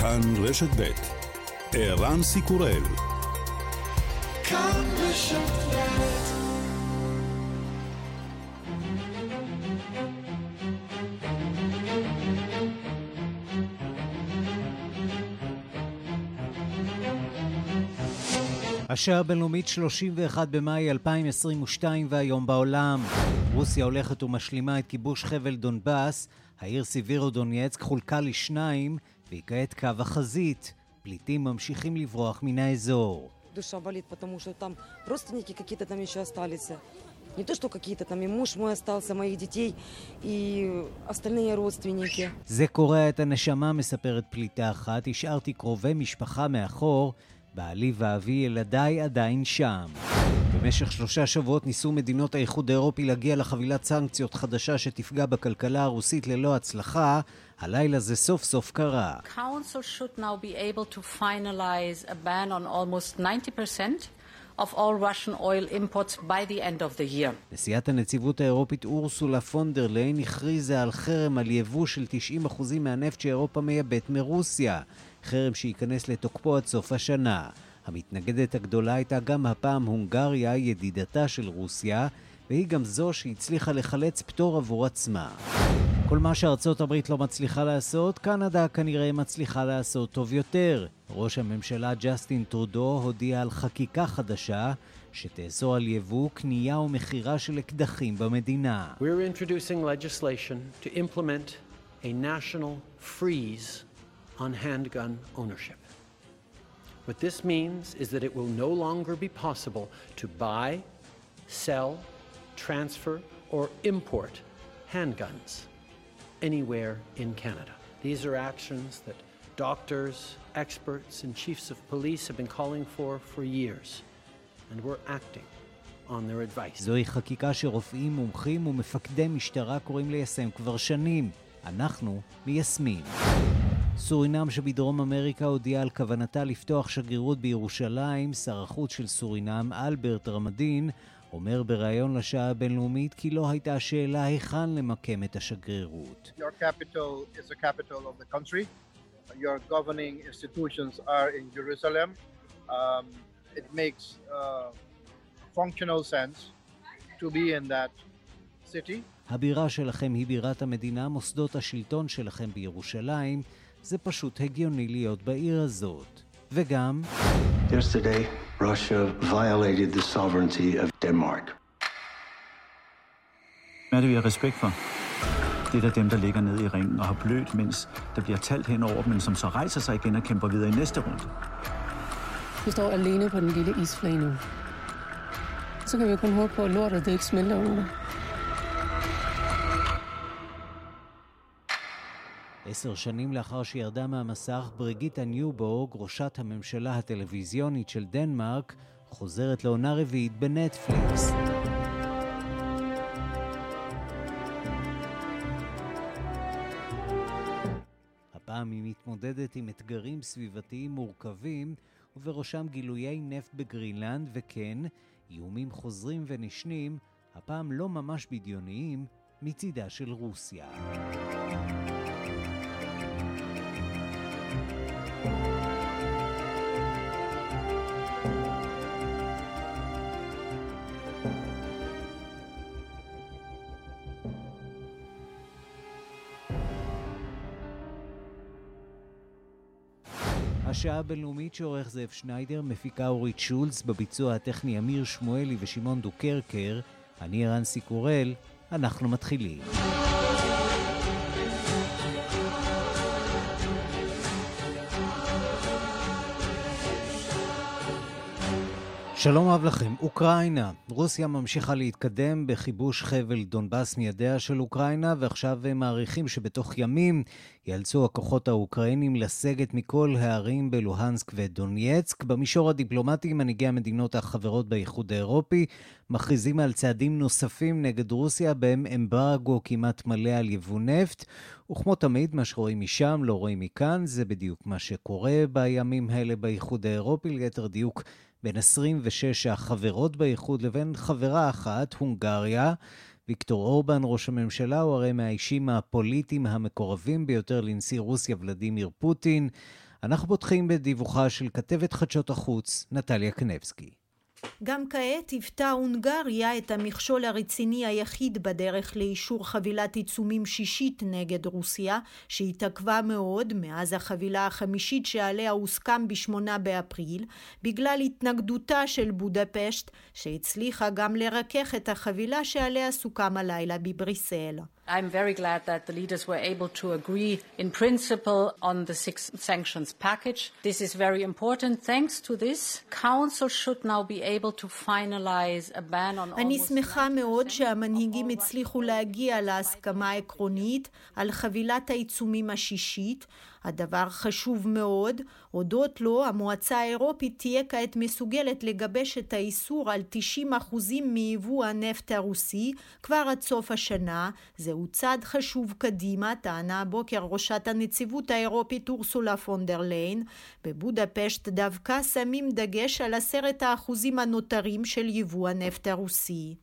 כאן רשת ב' ערן סיקורל. כאן רשת השעה הבינלאומית 31 במאי 2022 והיום בעולם. רוסיה הולכת ומשלימה את כיבוש חבל דונבאס, העיר סיבירו דונייצק חולקה לשניים, והיא כעת קו החזית. פליטים ממשיכים לברוח מן האזור. Не то, что какие-то там и муж мой остался, моих детей и остальные родственники. זה קורע את הנשמה, מספרת פליטה אחת. השארתי קרובי משפחה מאחור, בעלי ואבי ילדיי עדיין שם. במשך שלושה שבועות ניסו מדינות האיחוד האירופי להגיע לחבילת סנקציות חדשה שתפגע בכלכלה הרוסית ללא הצלחה. הלילה זה סוף סוף קרה. of all Russian oil imports by the end of the year. נשיאת הנציבות האירופית אורסולה פונדר ליין הכריזה על חרם על יבוא של 90% מהנפט שאירופה מייבאת מרוסיה. חרם שייכנס לתוקפו עד סוף השנה. המתנגדת הגדולה הייתה גם הפעם הונגריה, ידידתה של רוסיה, והיא גם זו שהצליחה לחלץ פטור עבור עצמה. כל מה שארצות הברית לא מצליחה לעשות, קנדה כנראה מצליחה לעשות טוב יותר. ראש הממשלה ג'סטין טרודו הודיע על חקיקה חדשה שתאסור על יבוא, קנייה ומכירה של אקדחים במדינה. We're introducing legislation to implement a national freeze on handgun ownership. What this means is that it will no longer be possible to buy, sell, transfer, or import handguns anywhere in Canada. These are actions that doctors, experts, and chiefs of police have been calling for for years, and we're acting on their advice. זוהי חקיקה שרופאים, מומחים ומפקדי משטרה קוראים ליישם כבר שנים. אנחנו מיישמים. סורינם שבדרום אמריקה הודיעה על כוונתה לפתוח שגרירות בירושלים. שר החוץ של סורינם, אלברט רמדין, אומר בריאיון לשעה הבינלאומית כי לא הייתה שאלה היכן למקם את השגרירות. Your capital is the capital of the country. Your governing institutions are in Jerusalem. Um, it makes uh, functional sense to be in that city. הבירה שלכם היא בירת המדינה, מוסדות השלטון שלכם בירושלים. זה פשוט הגיוני להיות בעיר הזאת. וגם... Yesterday, Russia violated the sovereignty of Denmark. Hvad er det, vi har respekt for? Det er dem, der ligger nede i ringen og har blødt, mens der bliver talt hen over men som så rejser sig igen og kæmper videre i næste runde. Vi står alene på den lille isflage nu. Så kan vi kun håbe på, at lortet det ikke smelter under. עשר שנים לאחר שירדה מהמסך, בירגיטה ניבורג, ראשת הממשלה הטלוויזיונית של דנמרק, חוזרת לעונה רביעית בנטפליקס. הפעם היא מתמודדת עם אתגרים סביבתיים מורכבים, ובראשם גילויי נפט בגרינלנד, וכן, איומים חוזרים ונשנים, הפעם לא ממש בדיוניים, מצידה של רוסיה. השעה הבינלאומית שעורך זאב שניידר, מפיקה אורית שולץ, בביצוע הטכני אמיר שמואלי ושמעון דוקרקר, אני רנסי קורל, אנחנו מתחילים. שלום אהב לכם. אוקראינה. רוסיה ממשיכה להתקדם בכיבוש חבל דונבאס מידיה של אוקראינה, ועכשיו הם מעריכים שבתוך ימים ייאלצו הכוחות האוקראינים לסגת מכל הערים בלוהנסק ודונייצק. במישור הדיפלומטי, מנהיגי המדינות החברות באיחוד האירופי מכריזים על צעדים נוספים נגד רוסיה, בהם אמברגו כמעט מלא על יבוא נפט. וכמו תמיד, מה שרואים משם לא רואים מכאן, זה בדיוק מה שקורה בימים האלה באיחוד האירופי, ליתר דיוק. בין 26 החברות באיחוד לבין חברה אחת, הונגריה. ויקטור אורבן, ראש הממשלה, הוא הרי מהאישים הפוליטיים המקורבים ביותר לנשיא רוסיה ולדימיר פוטין. אנחנו פותחים בדיווחה של כתבת חדשות החוץ, נטליה קנבסקי. גם כעת היוותה הונגריה את המכשול הרציני היחיד בדרך לאישור חבילת עיצומים שישית נגד רוסיה, שהתעכבה מאוד מאז החבילה החמישית שעליה הוסכם בשמונה באפריל, בגלל התנגדותה של בודפשט, שהצליחה גם לרכך את החבילה שעליה סוכם הלילה בבריסל. I'm very glad that the leaders were able to agree in principle on the six sanctions package. This is very important. Thanks to this, Council should now be able to finalize a ban on אני שמחה מאוד שהמנהיגים הצליחו להגיע להסכמה עקרונית על חבילת העיצומים השישית, הדבר חשוב מאוד, הודות לו המועצה האירופית תהיה כעת מסוגלת לגבש את האיסור על 90% מיבוא הנפט הרוסי כבר עד סוף השנה. זהו צעד חשוב קדימה, טענה הבוקר ראשת הנציבות האירופית אורסולה פונדר ליין. בבודפשט דווקא שמים דגש על עשרת האחוזים הנותרים של יבוא הנפט הרוסי.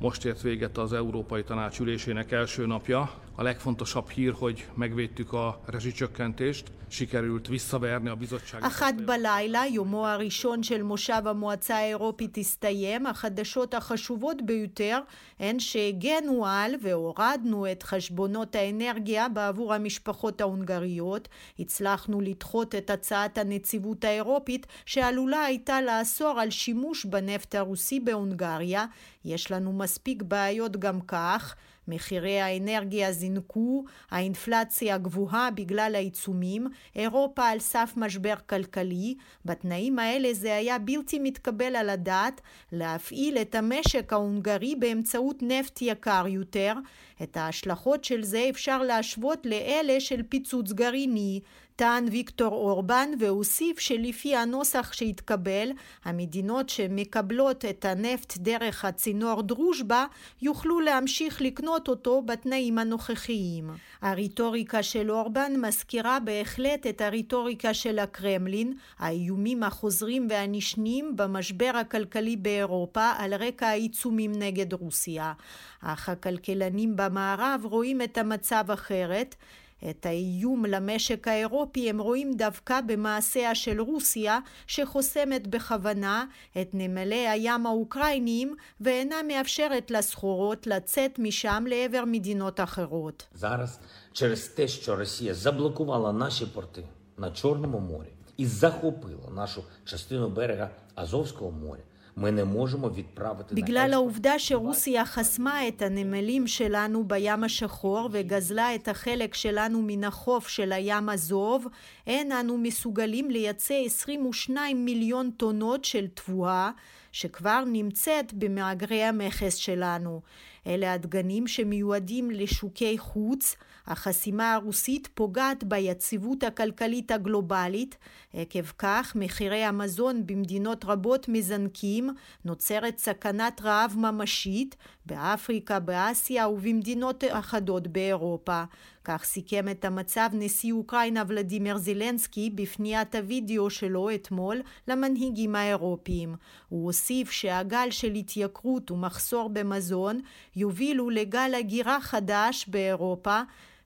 Most ért véget az Európai Tanács ülésének első napja. A legfontosabb hír, hogy megvédtük a rezsicsökkentést, sikerült visszaverni a bizottság. אחת בלילה, יומו הראשון של מושב המועצה האירופית הסתיים, החדשות החשובות ביותר הן שהגנו על והורדנו את חשבונות האנרגיה בעבור המשפחות ההונגריות. הצלחנו לדחות את הצעת הנציבות האירופית שעלולה הייתה לאסור על שימוש בנפט הרוסי בהונגריה. יש לנו מספיק בעיות גם כך. מחירי האנרגיה זינקו, האינפלציה גבוהה בגלל העיצומים, אירופה על סף משבר כלכלי, בתנאים האלה זה היה בלתי מתקבל על הדעת להפעיל את המשק ההונגרי באמצעות נפט יקר יותר. את ההשלכות של זה אפשר להשוות לאלה של פיצוץ גרעיני, טען ויקטור אורבן והוסיף שלפי הנוסח שהתקבל, המדינות שמקבלות את הנפט דרך הצינור דרושבה יוכלו להמשיך לקנות אותו בתנאים הנוכחיים. הרטוריקה של אורבן מזכירה בהחלט את הרטוריקה של הקרמלין, האיומים החוזרים והנשנים במשבר הכלכלי באירופה על רקע העיצומים נגד רוסיה. אך הכלכלנים במערב רואים את המצב אחרת. את האיום למשק האירופי הם רואים דווקא במעשיה של רוסיה שחוסמת בכוונה את נמלי הים האוקראיניים ואינה מאפשרת לסחורות לצאת משם לעבר מדינות אחרות. через те, що Росія заблокувала наші порти на Чорному морі і захопила нашу частину берега Азовського моря, בגלל העובדה שרוסיה חסמה את הנמלים שלנו בים השחור וגזלה את החלק שלנו מן החוף של הים הזוב, אין אנו מסוגלים לייצא 22 מיליון טונות של תבואה שכבר נמצאת במאגרי המכס שלנו. אלה הדגנים שמיועדים לשוקי חוץ, החסימה הרוסית פוגעת ביציבות הכלכלית הגלובלית, עקב כך מחירי המזון במדינות רבות מזנקים, נוצרת סכנת רעב ממשית באפריקה, באסיה ובמדינות אחדות באירופה. כך סיכם את המצב נשיא אוקראינה ולדימיר זילנסקי בפניית הווידאו שלו אתמול למנהיגים האירופיים. הוא הוסיף שהגל של התייקרות ומחסור במזון יובילו לגל הגירה חדש באירופה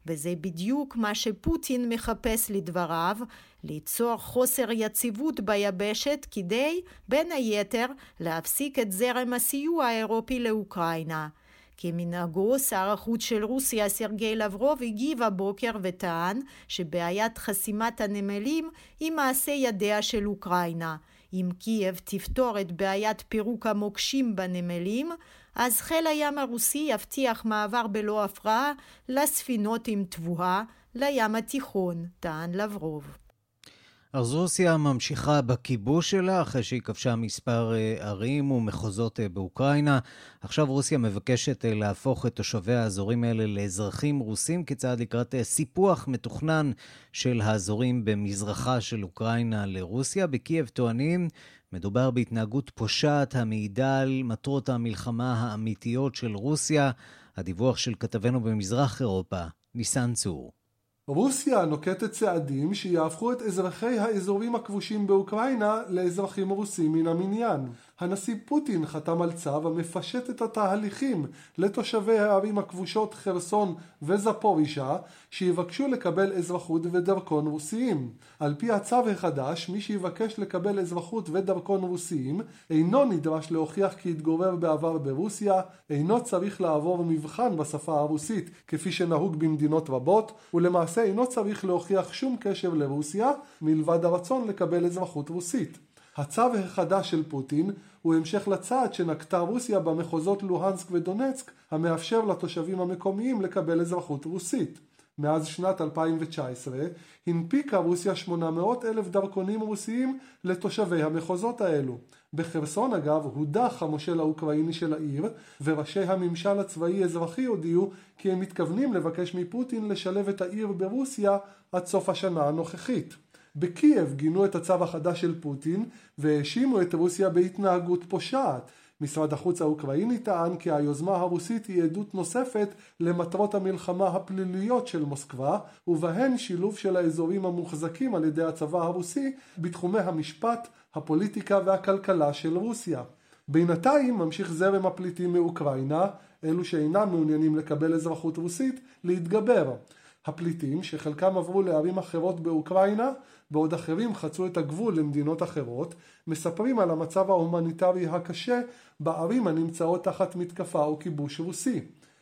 וזה בדיוק מה שפוטין מחפש לדבריו, ליצור חוסר יציבות ביבשת כדי, בין היתר, להפסיק את זרם הסיוע האירופי לאוקראינה. כמנהגו, שר החוץ של רוסיה סרגי לברוב הגיב הבוקר וטען שבעיית חסימת הנמלים היא מעשה ידיה של אוקראינה. אם קייב תפתור את בעיית פירוק המוקשים בנמלים, אז חיל הים הרוסי יבטיח מעבר בלא הפרעה לספינות עם תבואה לים התיכון, טען לברוב. אז רוסיה ממשיכה בכיבוש שלה אחרי שהיא כבשה מספר אה, ערים ומחוזות אה, באוקראינה. עכשיו רוסיה מבקשת אה, להפוך את תושבי האזורים האלה לאזרחים רוסים כצעד לקראת סיפוח מתוכנן של האזורים במזרחה של אוקראינה לרוסיה. בקייב טוענים מדובר בהתנהגות פושעת המעידה על מטרות המלחמה האמיתיות של רוסיה. הדיווח של כתבנו במזרח אירופה, ניסן צור. רוסיה נוקטת צעדים שיהפכו את אזרחי האזורים הכבושים באוקראינה לאזרחים רוסים מן המניין. הנשיא פוטין חתם על צו המפשט את התהליכים לתושבי הערים הכבושות חרסון וזפורישה שיבקשו לקבל אזרחות ודרכון רוסיים. על פי הצו החדש, מי שיבקש לקבל אזרחות ודרכון רוסיים אינו נדרש להוכיח כי התגורר בעבר ברוסיה, אינו צריך לעבור מבחן בשפה הרוסית כפי שנהוג במדינות רבות, ולמעשה אינו צריך להוכיח שום קשר לרוסיה מלבד הרצון לקבל אזרחות רוסית. הצו החדש של פוטין הוא המשך לצעד שנקטה רוסיה במחוזות לוהנסק ודונצק המאפשר לתושבים המקומיים לקבל אזרחות רוסית. מאז שנת 2019 הנפיקה רוסיה 800 אלף דרכונים רוסיים לתושבי המחוזות האלו. בחרסון אגב הודח המושל האוקראיני של העיר וראשי הממשל הצבאי אזרחי הודיעו כי הם מתכוונים לבקש מפוטין לשלב את העיר ברוסיה עד סוף השנה הנוכחית. בקייב גינו את הצו החדש של פוטין והאשימו את רוסיה בהתנהגות פושעת. משרד החוץ האוקראיני טען כי היוזמה הרוסית היא עדות נוספת למטרות המלחמה הפליליות של מוסקבה ובהן שילוב של האזורים המוחזקים על ידי הצבא הרוסי בתחומי המשפט, הפוליטיקה והכלכלה של רוסיה. בינתיים ממשיך זרם הפליטים מאוקראינה, אלו שאינם מעוניינים לקבל אזרחות רוסית, להתגבר. הפליטים, שחלקם עברו לערים אחרות באוקראינה, בעוד אחרים חצו את הגבול למדינות אחרות, מספרים על המצב ההומניטרי הקשה בערים הנמצאות תחת מתקפה או כיבוש רוסי.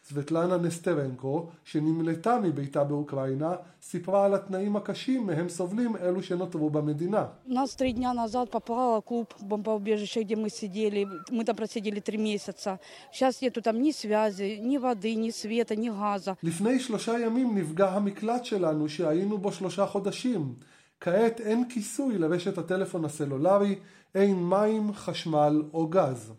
סבטלנה נסטרנקו, שנמלטה מביתה באוקראינה, סיפרה על התנאים הקשים מהם סובלים אלו שנותרו במדינה. Нас три дня назад попало клуб бомбоубежище, где мы сидели. Мы там просидели три месяца. Сейчас нету там ни связи, ни воды, ни света, ни газа. לפני שלושה ימים נפגע המקלט שלנו שהיינו בו שלושה חודשים. כעת אין כיסוי לרשת הטלפון הסלולרי, אין מים, חשמל או גז.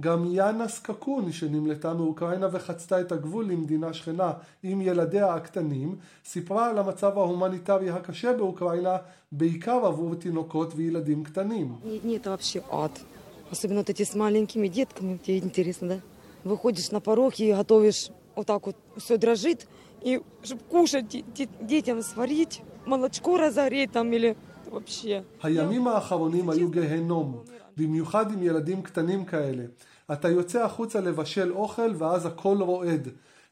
גם יאנה סקקון שנמלטה מאוקראינה וחצתה את הגבול למדינה שכנה עם ילדיה הקטנים, סיפרה על המצב ההומניטרי הקשה באוקראינה, בעיקר עבור תינוקות וילדים קטנים. Особенно вот эти с маленькими детками, тебе интересно, да? Выходишь на порог и готовишь, вот так вот все дрожит, и чтобы кушать, детям сварить, молочко разогреть там или вообще. הימים האחרונים היו גהנום, במיוחד עם ילדים קטנים כאלה. אתה יוצא החוצה לבשל אוכל ואז הכל רועד.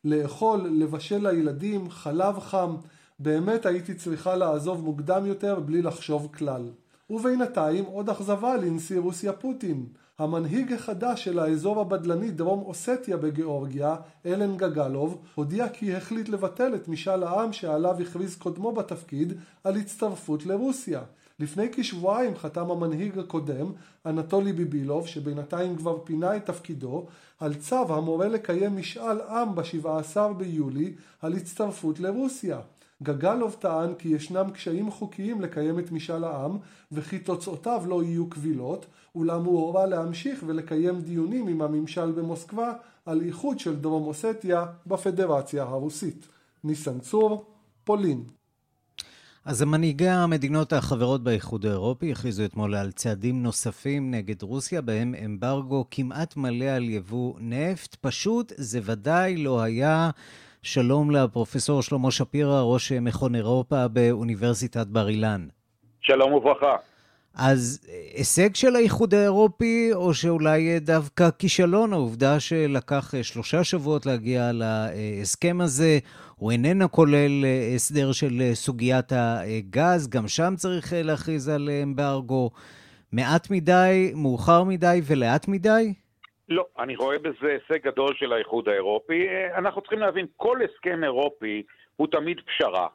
לאכול, לבשל לילדים, חלב חם. באמת הייתי צריכה לעזוב מוקדם יותר בלי לחשוב כלל. ובינתיים עוד אכזבה לנשיא רוסיה פוטין. המנהיג החדש של האזור הבדלני דרום אוסטיה בגיאורגיה, אלן גגלוב, הודיע כי החליט לבטל את משאל העם שעליו הכריז קודמו בתפקיד על הצטרפות לרוסיה. לפני כשבועיים חתם המנהיג הקודם, אנטולי ביבילוב, שבינתיים כבר פינה את תפקידו, על צו המורה לקיים משאל עם ב-17 ביולי על הצטרפות לרוסיה. גגלוב טען כי ישנם קשיים חוקיים לקיים את משאל העם וכי תוצאותיו לא יהיו קבילות, אולם הוא הורה להמשיך ולקיים דיונים עם הממשל במוסקבה על איחוד של דרום אוסטיה בפדרציה הרוסית. ניסן צור, פולין אז מנהיגי המדינות החברות באיחוד האירופי הכריזו אתמול על צעדים נוספים נגד רוסיה, בהם אמברגו כמעט מלא על יבוא נפט. פשוט זה ודאי לא היה. שלום לפרופסור שלמה שפירא, ראש מכון אירופה באוניברסיטת בר אילן. שלום וברכה. אז הישג של האיחוד האירופי, או שאולי דווקא כישלון, העובדה שלקח שלושה שבועות להגיע להסכם הזה, הוא איננו כולל הסדר של סוגיית הגז, גם שם צריך להכריז על אמברגו. מעט מדי, מאוחר מדי ולאט מדי? לא, אני רואה בזה הישג גדול של האיחוד האירופי. אנחנו צריכים להבין, כל הסכם אירופי הוא תמיד פשרה.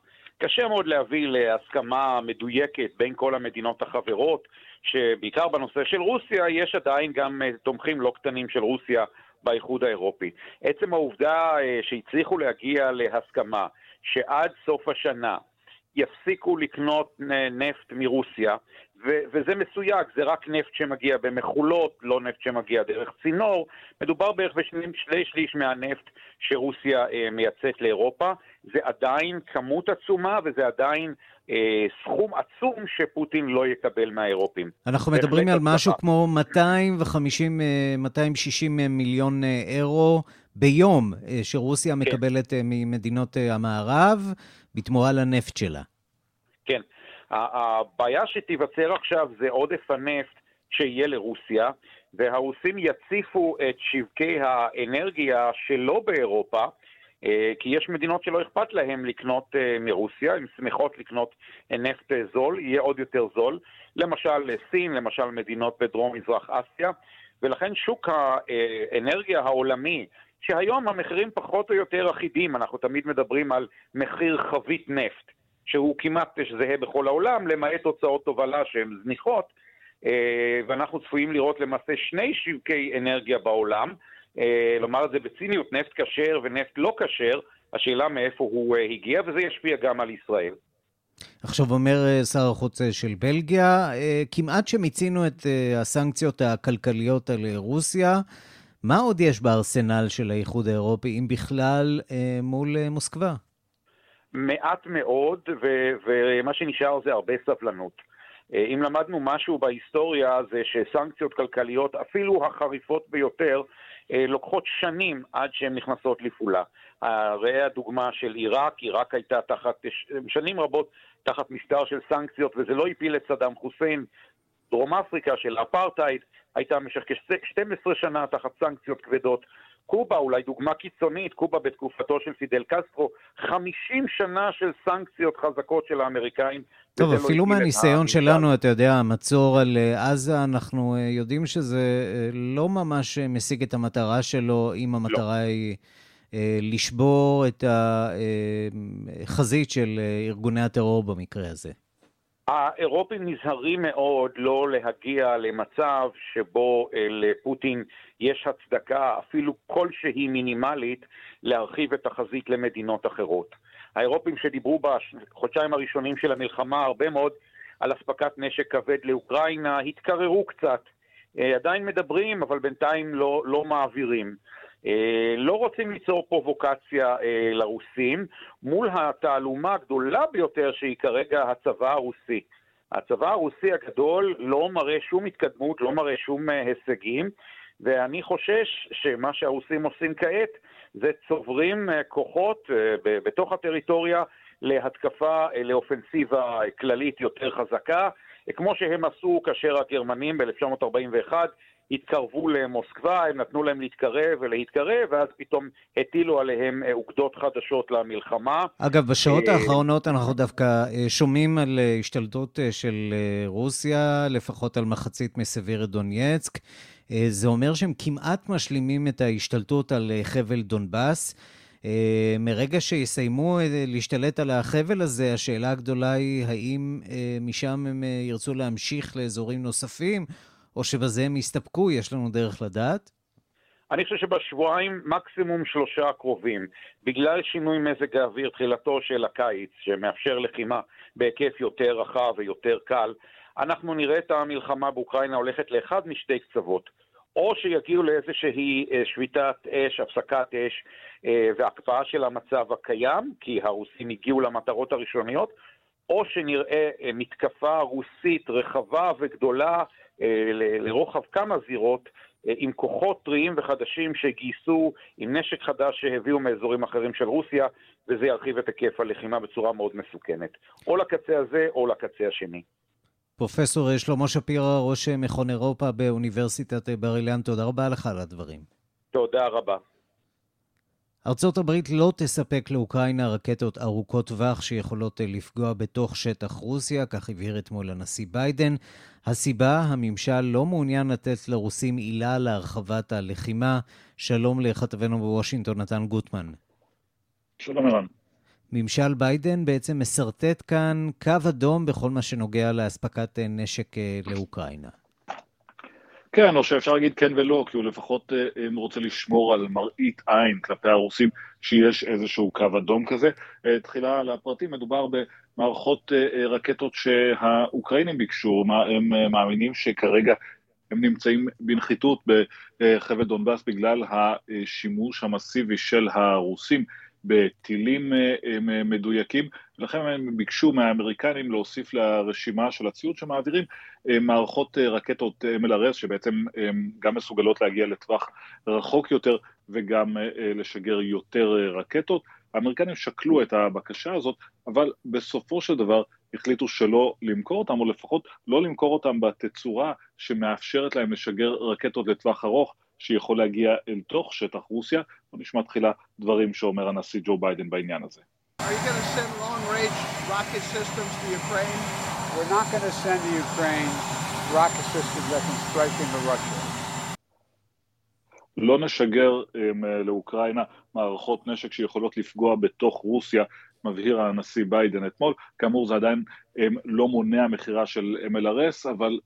קשה מאוד להביא להסכמה מדויקת בין כל המדינות החברות, שבעיקר בנושא של רוסיה, יש עדיין גם אה, תומכים לא קטנים של רוסיה באיחוד האירופי. עצם העובדה אה, שהצליחו להגיע להסכמה שעד סוף השנה יפסיקו לקנות נפט מרוסיה, ו- וזה מסויג, זה רק נפט שמגיע במכולות, לא נפט שמגיע דרך צינור. מדובר בערך בשני שליש מהנפט שרוסיה אה, מייצאת לאירופה. זה עדיין כמות עצומה וזה עדיין אה, סכום עצום שפוטין לא יקבל מהאירופים. אנחנו מדברים על משהו כמו 250, 260 אה, מיליון אה, אירו ביום אה, שרוסיה כן. מקבלת ממדינות המערב בתמורה לנפט שלה. כן. הבעיה שתיווצר עכשיו זה עודף הנפט שיהיה לרוסיה, והרוסים יציפו את שווקי האנרגיה שלא באירופה, אה, כי יש מדינות שלא אכפת להן לקנות אה, מרוסיה, הן שמחות לקנות נפט זול, יהיה עוד יותר זול, למשל סין, למשל מדינות בדרום-מזרח אסיה, ולכן שוק האנרגיה העולמי, שהיום המחירים פחות או יותר אחידים, אנחנו תמיד מדברים על מחיר חבית נפט, שהוא כמעט זהה בכל העולם, למעט הוצאות תובלה שהן זניחות, אה, ואנחנו צפויים לראות למעשה שני שווקי אנרגיה בעולם, אה, לומר את זה בציניות, נפט כשר ונפט לא כשר, השאלה מאיפה הוא אה, הגיע, וזה ישפיע גם על ישראל. עכשיו אומר שר החוץ של בלגיה, כמעט שמיצינו את הסנקציות הכלכליות על רוסיה, מה עוד יש בארסנל של האיחוד האירופי, אם בכלל, מול מוסקבה? מעט מאוד, ומה שנשאר זה הרבה סבלנות. אה, אם למדנו משהו בהיסטוריה זה שסנקציות כלכליות, אפילו החריפות ביותר, אה, לוקחות שנים עד שהן נכנסות לפעולה. ראה הדוגמה של עיראק, עיראק הייתה תחת, שנים רבות תחת מסדר של סנקציות וזה לא הפיל את סדאם חוסיין. דרום אפריקה של אפרטהייד הייתה במשך כ-12 שנה תחת סנקציות כבדות. קובה, אולי דוגמה קיצונית, קובה בתקופתו של פידל קסטרו, 50 שנה של סנקציות חזקות של האמריקאים. טוב, לא אפילו לא מהניסיון שלנו, אתה יודע, המצור על אה, עזה, אנחנו אה, יודעים שזה אה, לא ממש משיג את המטרה שלו, אם המטרה לא. היא לשבור את החזית של ארגוני הטרור במקרה הזה. האירופים נזהרים מאוד לא להגיע למצב שבו לפוטין יש הצדקה, אפילו כלשהי מינימלית, להרחיב את החזית למדינות אחרות. האירופים שדיברו בחודשיים הראשונים של המלחמה הרבה מאוד על אספקת נשק כבד לאוקראינה, התקררו קצת. אה, עדיין מדברים, אבל בינתיים לא, לא מעבירים. אה, לא רוצים ליצור פרובוקציה אה, לרוסים מול התעלומה הגדולה ביותר שהיא כרגע הצבא הרוסי. הצבא הרוסי הגדול לא מראה שום התקדמות, לא מראה שום הישגים, ואני חושש שמה שהרוסים עושים כעת זה צוברים כוחות בתוך הטריטוריה להתקפה, לאופנסיבה כללית יותר חזקה, כמו שהם עשו כאשר הגרמנים ב-1941 התקרבו למוסקבה, הם נתנו להם להתקרב ולהתקרב, ואז פתאום הטילו עליהם אה, אוגדות חדשות למלחמה. אגב, בשעות אה, האחרונות אנחנו דווקא אה, שומעים על השתלטות של רוסיה, לפחות על מחצית מסבירת דונייצק. זה אומר שהם כמעט משלימים את ההשתלטות על חבל דונבאס. מרגע שיסיימו להשתלט על החבל הזה, השאלה הגדולה היא האם משם הם ירצו להמשיך לאזורים נוספים, או שבזה הם יסתפקו? יש לנו דרך לדעת? אני חושב שבשבועיים, מקסימום שלושה הקרובים, בגלל שינוי מזג האוויר, תחילתו של הקיץ, שמאפשר לחימה בהיקף יותר רחב ויותר קל, אנחנו נראה את המלחמה באוקראינה הולכת לאחד משתי קצוות. או שיגיעו לאיזושהי אה, שביתת אש, הפסקת אש אה, והקפאה של המצב הקיים, כי הרוסים הגיעו למטרות הראשוניות, או שנראה אה, מתקפה רוסית רחבה וגדולה אה, לרוחב כמה זירות אה, עם כוחות טריים וחדשים שגייסו עם נשק חדש שהביאו מאזורים אחרים של רוסיה, וזה ירחיב את היקף הלחימה בצורה מאוד מסוכנת. או לקצה הזה או לקצה השני. פרופסור שלמה שפירא, ראש מכון אירופה באוניברסיטת בר אילן, תודה רבה לך על הדברים. תודה רבה. ארצות הברית לא תספק לאוקראינה רקטות ארוכות טווח שיכולות אה, לפגוע בתוך שטח רוסיה, כך הבהיר אתמול הנשיא ביידן. הסיבה, הממשל לא מעוניין לתת לרוסים עילה להרחבת הלחימה. שלום לכתבנו בוושינגטון, נתן גוטמן. שלום ערן. ממשל ביידן בעצם משרטט כאן קו אדום בכל מה שנוגע לאספקת אה, נשק אה, לאוקראינה. כן, או שאפשר להגיד כן ולא, כי הוא לפחות אה, רוצה לשמור על מראית עין כלפי הרוסים שיש איזשהו קו אדום כזה. אה, תחילה על הפרטים, מדובר במערכות אה, רקטות שהאוקראינים ביקשו, הם מאמינים שכרגע הם נמצאים בנחיתות בחבל דונבאס בגלל השימוש המסיבי של הרוסים בטילים מדויקים, ולכן הם ביקשו מהאמריקנים להוסיף לרשימה של הציוד שמעבירים אה, מערכות אה, רקטות MLRS שבעצם גם מסוגלות להגיע לטווח רחוק יותר וגם אה, לשגר יותר רקטות. האמריקנים שקלו את הבקשה הזאת, אבל בסופו של דבר החליטו שלא למכור אותם, או לפחות לא למכור אותם בתצורה שמאפשרת להם לשגר רקטות לטווח ארוך, שיכול להגיע אל תוך שטח רוסיה. בוא נשמע תחילה דברים שאומר הנשיא ג'ו ביידן בעניין הזה. Are you going to send long-range rocket systems to Ukraine? We're not going to send to Ukraine rocket systems that can strike into Russia. לא נשגר um, לאוקראינה מערכות נשק שיכולות לפגוע בתוך רוסיה, מבהיר הנשיא ביידן אתמול. כאמור זה עדיין um, לא מונע מכירה של MLRS, אבל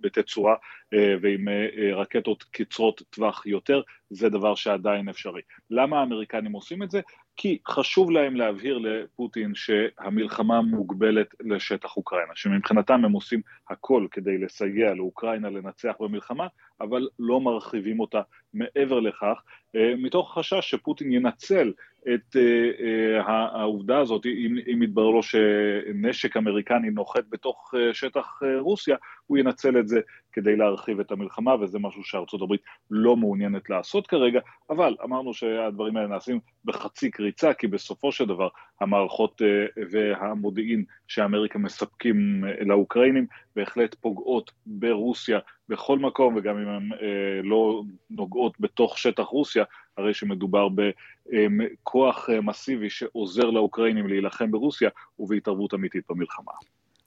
בתצורה uh, ועם uh, רקטות קצרות טווח יותר, זה דבר שעדיין אפשרי. למה האמריקנים עושים את זה? כי חשוב להם להבהיר לפוטין שהמלחמה מוגבלת לשטח אוקראינה, שמבחינתם הם עושים הכל כדי לסייע לאוקראינה לנצח במלחמה, אבל לא מרחיבים אותה מעבר לכך, אה, מתוך חשש שפוטין ינצל את uh, uh, העובדה הזאת, אם, אם יתברר לו שנשק אמריקני נוחת בתוך uh, שטח uh, רוסיה, הוא ינצל את זה כדי להרחיב את המלחמה, וזה משהו שארצות הברית לא מעוניינת לעשות כרגע, אבל אמרנו שהדברים האלה נעשים בחצי קריצה, כי בסופו של דבר המערכות uh, והמודיעין שאמריקה מספקים uh, לאוקראינים בהחלט פוגעות ברוסיה בכל מקום, וגם אם הן uh, לא נוגעות בתוך שטח רוסיה, הרי שמדובר בכוח אה, מסיבי שעוזר לאוקראינים להילחם ברוסיה ובהתערבות אמיתית במלחמה.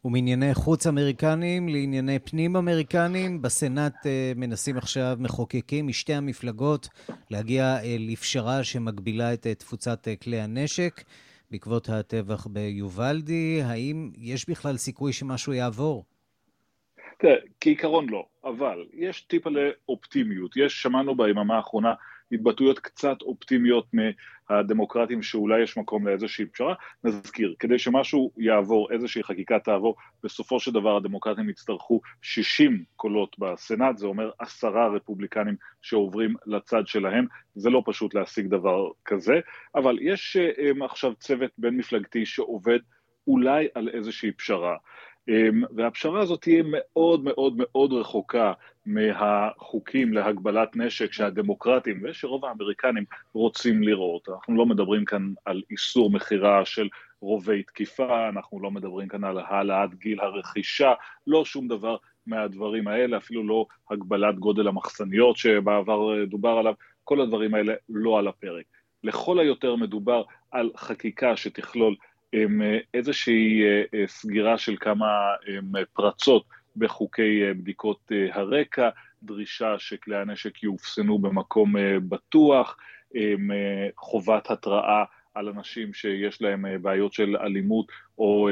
ומענייני חוץ אמריקנים לענייני פנים אמריקנים, בסנאט אה, מנסים עכשיו מחוקקים משתי המפלגות להגיע אה, לפשרה שמגבילה את תפוצת כלי הנשק בעקבות הטבח ביובלדי. האם יש בכלל סיכוי שמשהו יעבור? תראה, כעיקרון לא, אבל יש טיפה לאופטימיות. יש, שמענו ביממה האחרונה התבטאויות קצת אופטימיות מהדמוקרטים שאולי יש מקום לאיזושהי פשרה. נזכיר, כדי שמשהו יעבור, איזושהי חקיקה תעבור, בסופו של דבר הדמוקרטים יצטרכו 60 קולות בסנאט, זה אומר עשרה רפובליקנים שעוברים לצד שלהם, זה לא פשוט להשיג דבר כזה, אבל יש um, עכשיו צוות בין מפלגתי שעובד אולי על איזושהי פשרה. אמ, והפשרה הזאת תהיה מאוד מאוד מאוד רחוקה מהחוקים להגבלת נשק שהדמוקרטים ושרוב האמריקנים רוצים לראות. אנחנו לא מדברים כאן על איסור מכירה של רובי תקיפה, אנחנו לא מדברים כאן על העלאת גיל הרכישה, לא שום דבר מהדברים האלה, אפילו לא הגבלת גודל המחסניות שבעבר דובר עליו, כל הדברים האלה לא על הפרק. לכל היותר מדובר על חקיקה שתכלול אה, איזושהי אה, אה, סגירה של כמה פרצות בחוקי בדיקות הרקע, דרישה שכלי הנשק יאופסנו במקום בטוח, חובת התראה על אנשים שיש להם בעיות של אלימות או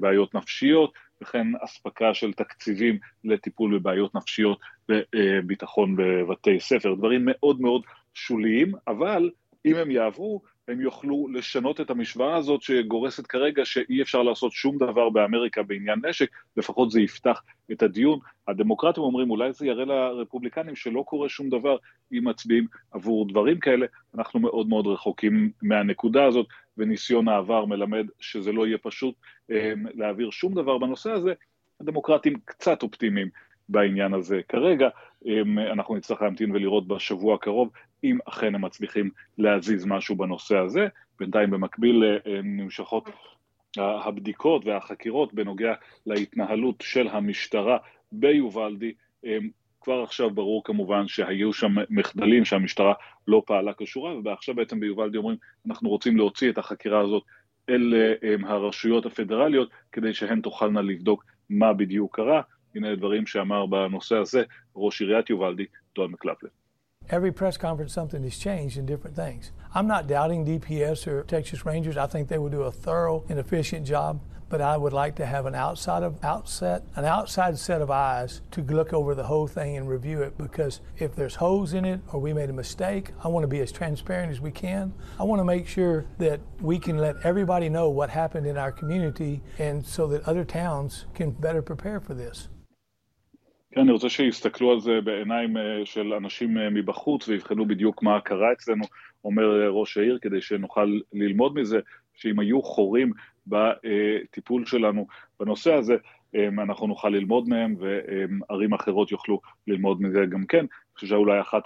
בעיות נפשיות, וכן אספקה של תקציבים לטיפול בבעיות נפשיות וביטחון בבתי ספר, דברים מאוד מאוד שוליים, אבל אם הם יעברו, הם יוכלו לשנות את המשוואה הזאת שגורסת כרגע שאי אפשר לעשות שום דבר באמריקה בעניין נשק, לפחות זה יפתח את הדיון. הדמוקרטים אומרים אולי זה יראה לרפובליקנים שלא קורה שום דבר אם מצביעים עבור דברים כאלה, אנחנו מאוד מאוד רחוקים מהנקודה הזאת, וניסיון העבר מלמד שזה לא יהיה פשוט אה, להעביר שום דבר בנושא הזה, הדמוקרטים קצת אופטימיים בעניין הזה. כרגע, אנחנו נצטרך להמתין ולראות בשבוע הקרוב אם אכן הם מצליחים להזיז משהו בנושא הזה. בינתיים במקביל אה, נמשכות הבדיקות והחקירות בנוגע להתנהלות של המשטרה ביובלדי. כבר עכשיו ברור כמובן שהיו שם מחדלים שהמשטרה לא פעלה כשורה, ועכשיו בעצם ביובלדי אומרים אנחנו רוצים להוציא את החקירה הזאת אל אה, הרשויות הפדרליות כדי שהן תוכלנה לבדוק מה בדיוק קרה. הנה דברים שאמר בנושא הזה ראש עיריית יובלדי, דון מקלפלן. Every press conference, something has changed in different things. I'm not doubting DPS or Texas Rangers. I think they will do a thorough and efficient job. But I would like to have an outside of outset, an outside set of eyes to look over the whole thing and review it. Because if there's holes in it or we made a mistake, I want to be as transparent as we can. I want to make sure that we can let everybody know what happened in our community, and so that other towns can better prepare for this. כן, אני רוצה שיסתכלו על זה בעיניים אה, של אנשים אה, מבחוץ ויבחנו בדיוק מה קרה אצלנו, אומר אה, ראש העיר, כדי שנוכל ללמוד מזה, שאם היו חורים בטיפול שלנו בנושא הזה, אנחנו נוכל ללמוד מהם וערים אחרות יוכלו ללמוד מזה גם כן. אני חושב שאולי אחת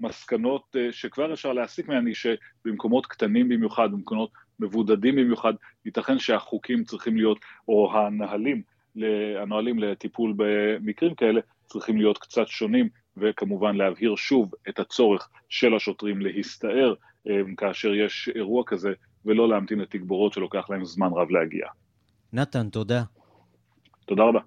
המסקנות שכבר אפשר להסיק מהן היא שבמקומות קטנים במיוחד, במקומות מבודדים במיוחד, ייתכן שהחוקים צריכים להיות, או הנהלים, הנהלים לטיפול במקרים כאלה, צריכים להיות קצת שונים, וכמובן להבהיר שוב את הצורך של השוטרים להסתער כאשר יש אירוע כזה, ולא להמתין לתגבורות שלוקח להם זמן רב להגיע. נתן, תודה. תודה רבה.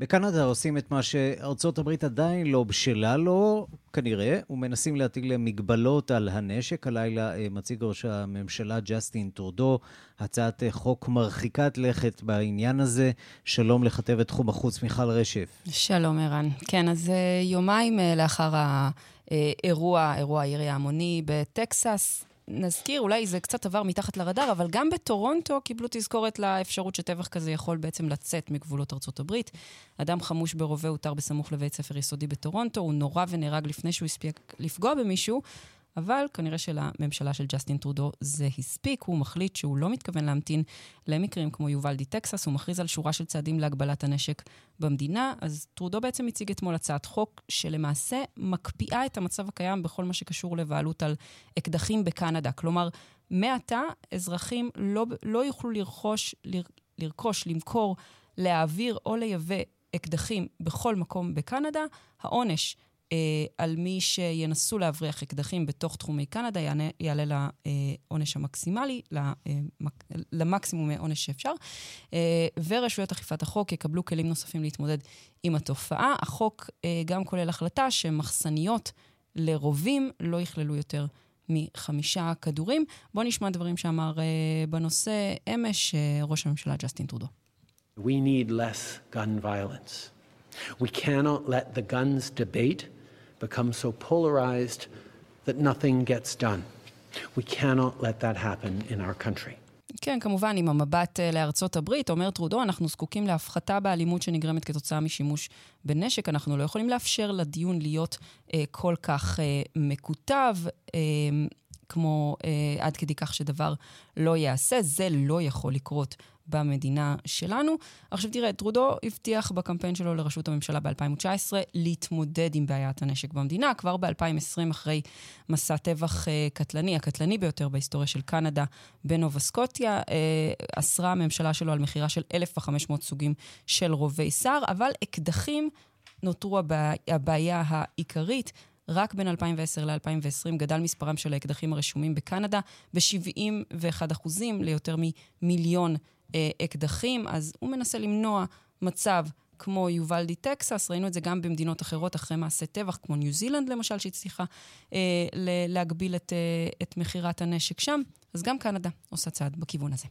בקנדה עושים את מה שארצות הברית עדיין לא בשלה לו, כנראה, ומנסים להטיל מגבלות על הנשק. הלילה אה, מציג ראש הממשלה ג'סטין טרודו הצעת אה, חוק מרחיקת לכת בעניין הזה. שלום לכתבת תחום החוץ מיכל רשף. שלום ערן. כן, אז אה, יומיים לאחר האירוע, אירוע הירי ההמוני בטקסס, נזכיר, אולי זה קצת עבר מתחת לרדאר, אבל גם בטורונטו קיבלו תזכורת לאפשרות שטבח כזה יכול בעצם לצאת מגבולות ארצות הברית. אדם חמוש ברובה הותר בסמוך לבית ספר יסודי בטורונטו, הוא נורה ונהרג לפני שהוא הספיק לפגוע במישהו, אבל כנראה שלממשלה של ג'סטין טרודו זה הספיק, הוא מחליט שהוא לא מתכוון להמתין למקרים כמו יובלדי טקסס, הוא מכריז על שורה של צעדים להגבלת הנשק במדינה. אז טרודו בעצם הציג אתמול הצעת חוק שלמעשה מקפיאה את המצב הקיים בכל מה שקשור לבעלות על אקדחים בקנדה. כלומר, מעתה אזרחים לא, לא יוכלו לרכוש, ל, לרכוש, למכור, להעביר או לייבא אקדחים בכל מקום בקנדה. העונש על מי שינסו להבריח אקדחים בתוך תחומי קנדה, יענה, יעלה לעונש המקסימלי, למקסימום עונש שאפשר, אה, ורשויות אכיפת החוק יקבלו כלים נוספים להתמודד עם התופעה. החוק אה, גם כולל החלטה שמחסניות לרובים לא יכללו יותר מחמישה כדורים. בואו נשמע דברים שאמר בנושא אמש ראש הממשלה ג'סטין טרודו. We need less gun violence. We cannot let the guns debate become so polarized that nothing gets done. We cannot let that happen in our country. כן, כמובן, עם המבט אה, לארצות הברית, אומר טרודו, אנחנו זקוקים להפחתה באלימות שנגרמת כתוצאה משימוש בנשק. אנחנו לא יכולים לאפשר לדיון להיות אה, כל כך אה, מקוטב, אה, כמו אה, עד כדי כך שדבר לא ייעשה. זה לא יכול לקרות במדינה שלנו. עכשיו תראה, טרודו הבטיח בקמפיין שלו לראשות הממשלה ב-2019 להתמודד עם בעיית הנשק במדינה. כבר ב-2020, אחרי מסע טבח uh, קטלני, הקטלני ביותר בהיסטוריה של קנדה בנובה סקוטיה, uh, אסרה הממשלה שלו על מכירה של 1,500 סוגים של רובי שר, אבל אקדחים נותרו הבע... הבעיה העיקרית. רק בין 2010 ל-2020 גדל מספרם של האקדחים הרשומים בקנדה ב-71 אחוזים ליותר ממיליון אה, אקדחים, אז הוא מנסה למנוע מצב כמו יובלדי טקסס, ראינו את זה גם במדינות אחרות אחרי מעשי טבח, כמו ניו זילנד למשל, שהצליחה אה, להגביל את, אה, את מכירת הנשק שם, אז גם קנדה עושה צעד בכיוון הזה.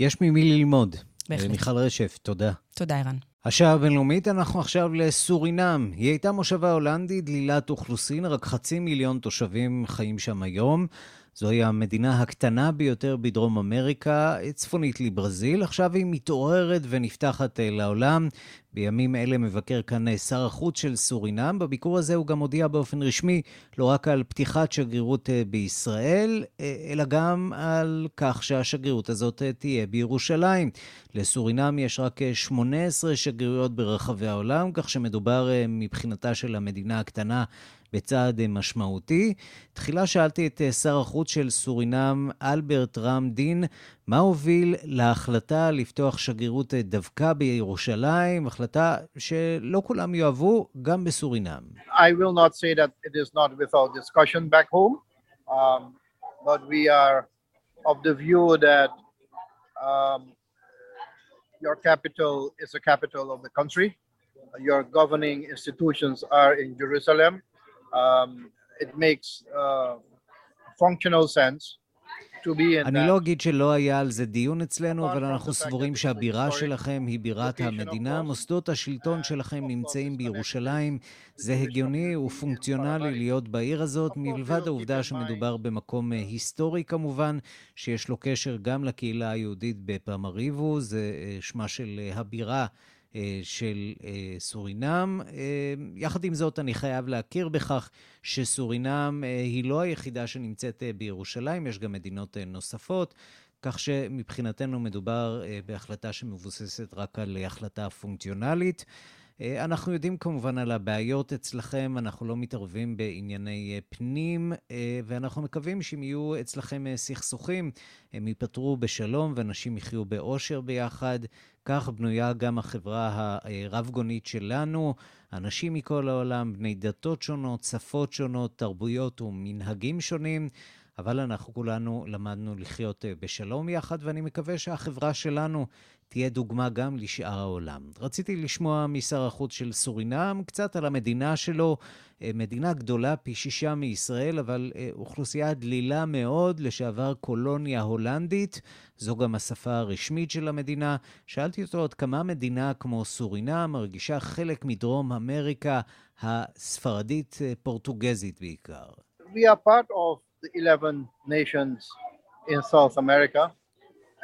יש ממי ללמוד. בהחלט. מיכל רשף, תודה. תודה, ערן. השעה הבינלאומית, אנחנו עכשיו לסורינם. היא הייתה מושבה הולנדית, דלילת אוכלוסין, רק חצי מיליון תושבים חיים שם היום. זוהי המדינה הקטנה ביותר בדרום אמריקה, צפונית לברזיל. עכשיו היא מתעוררת ונפתחת אה, לעולם. בימים אלה מבקר כאן אה, שר החוץ של סורינם. בביקור הזה הוא גם הודיע באופן רשמי לא רק על פתיחת שגרירות אה, בישראל, אלא גם על כך שהשגרירות הזאת תהיה בירושלים. לסורינם יש רק 18 שגרירויות ברחבי העולם, כך שמדובר מבחינתה של המדינה הקטנה בצעד משמעותי. תחילה שאלתי את אה, שר החוץ של סורינם, אלברט רם דין, מה הוביל להחלטה לפתוח שגרירות אה, דווקא בירושלים, החלטה שלא כולם יאהבו, גם בסורינם. I will not say that it is not without discussion back home, um, but we are of the view that um, your capital is the capital of the country. Your governing institutions are in Jerusalem. um, it makes uh, functional sense אני לא אגיד שלא היה על זה דיון אצלנו, אבל אנחנו סבורים שהבירה שלכם היא בירת המדינה. מוסדות השלטון שלכם נמצאים בירושלים. זה הגיוני ופונקציונלי להיות בעיר הזאת, מלבד העובדה שמדובר במקום אה, היסטורי כמובן, שיש לו קשר גם לקהילה היהודית בפמריבו, זה אה, שמה של אה, הבירה של אה, סורינם. אה, יחד עם זאת, אני חייב להכיר בכך שסורינם היא לא היחידה שנמצאת בירושלים, יש גם מדינות נוספות. כך שמבחינתנו מדובר בהחלטה שמבוססת רק על החלטה פונקציונלית. אה, אנחנו יודעים כמובן על הבעיות אצלכם, אנחנו לא מתערבים בענייני פנים, ואנחנו מקווים שאם יהיו אצלכם סכסוכים, הם ייפתרו בשלום ואנשים יחיו באושר ביחד. כך בנויה גם החברה הרב-גונית שלנו. אנשים מכל העולם, בני דתות שונות, שפות שונות, תרבויות ומנהגים שונים. אבל אנחנו כולנו למדנו לחיות אה, בשלום יחד, ואני מקווה שהחברה שלנו תהיה דוגמה גם לשאר העולם. רציתי לשמוע משר החוץ של סורינם קצת על המדינה שלו, אה, מדינה גדולה פי שישה מישראל, אבל אה, אוכלוסייה דלילה מאוד, לשעבר קולוניה הולנדית, זו גם השפה הרשמית של המדינה. שאלתי אותו עד כמה מדינה כמו סורינם מרגישה חלק מדרום אמריקה הספרדית-פורטוגזית בעיקר. We are part of the 11 nations in South America.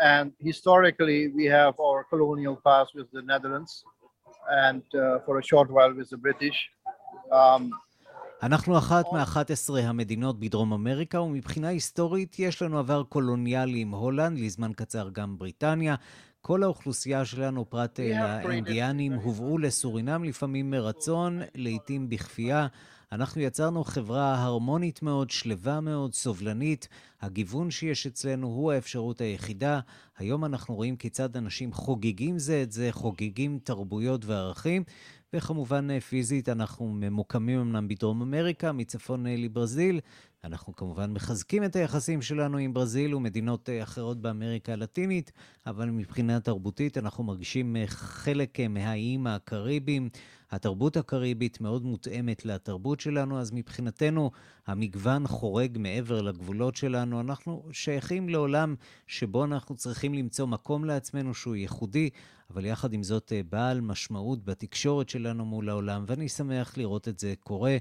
And historically, we have our colonial past with the Netherlands and uh, for a short while with the British. Um, אנחנו אחת מ-11 המדינות בדרום אמריקה, ומבחינה היסטורית יש לנו עבר קולוניאלי עם הולנד, לזמן קצר גם בריטניה. כל האוכלוסייה שלנו, פרט לאינדיאנים, הובאו לסורינם, לפעמים מרצון, לעתים בכפייה. אנחנו יצרנו חברה הרמונית מאוד, שלווה מאוד, סובלנית. הגיוון שיש אצלנו הוא האפשרות היחידה. היום אנחנו רואים כיצד אנשים חוגגים זה את זה, חוגגים תרבויות וערכים. וכמובן פיזית אנחנו ממוקמים אמנם בדרום אמריקה, מצפון לברזיל. אנחנו כמובן מחזקים את היחסים שלנו עם ברזיל ומדינות אחרות באמריקה הלטינית, אבל מבחינה תרבותית אנחנו מרגישים חלק מהאיים הקריביים. התרבות הקריבית מאוד מותאמת לתרבות שלנו, אז מבחינתנו המגוון חורג מעבר לגבולות שלנו. אנחנו שייכים לעולם שבו אנחנו צריכים למצוא מקום לעצמנו שהוא ייחודי, אבל יחד עם זאת בעל משמעות בתקשורת שלנו מול העולם, ואני שמח לראות את זה קורה.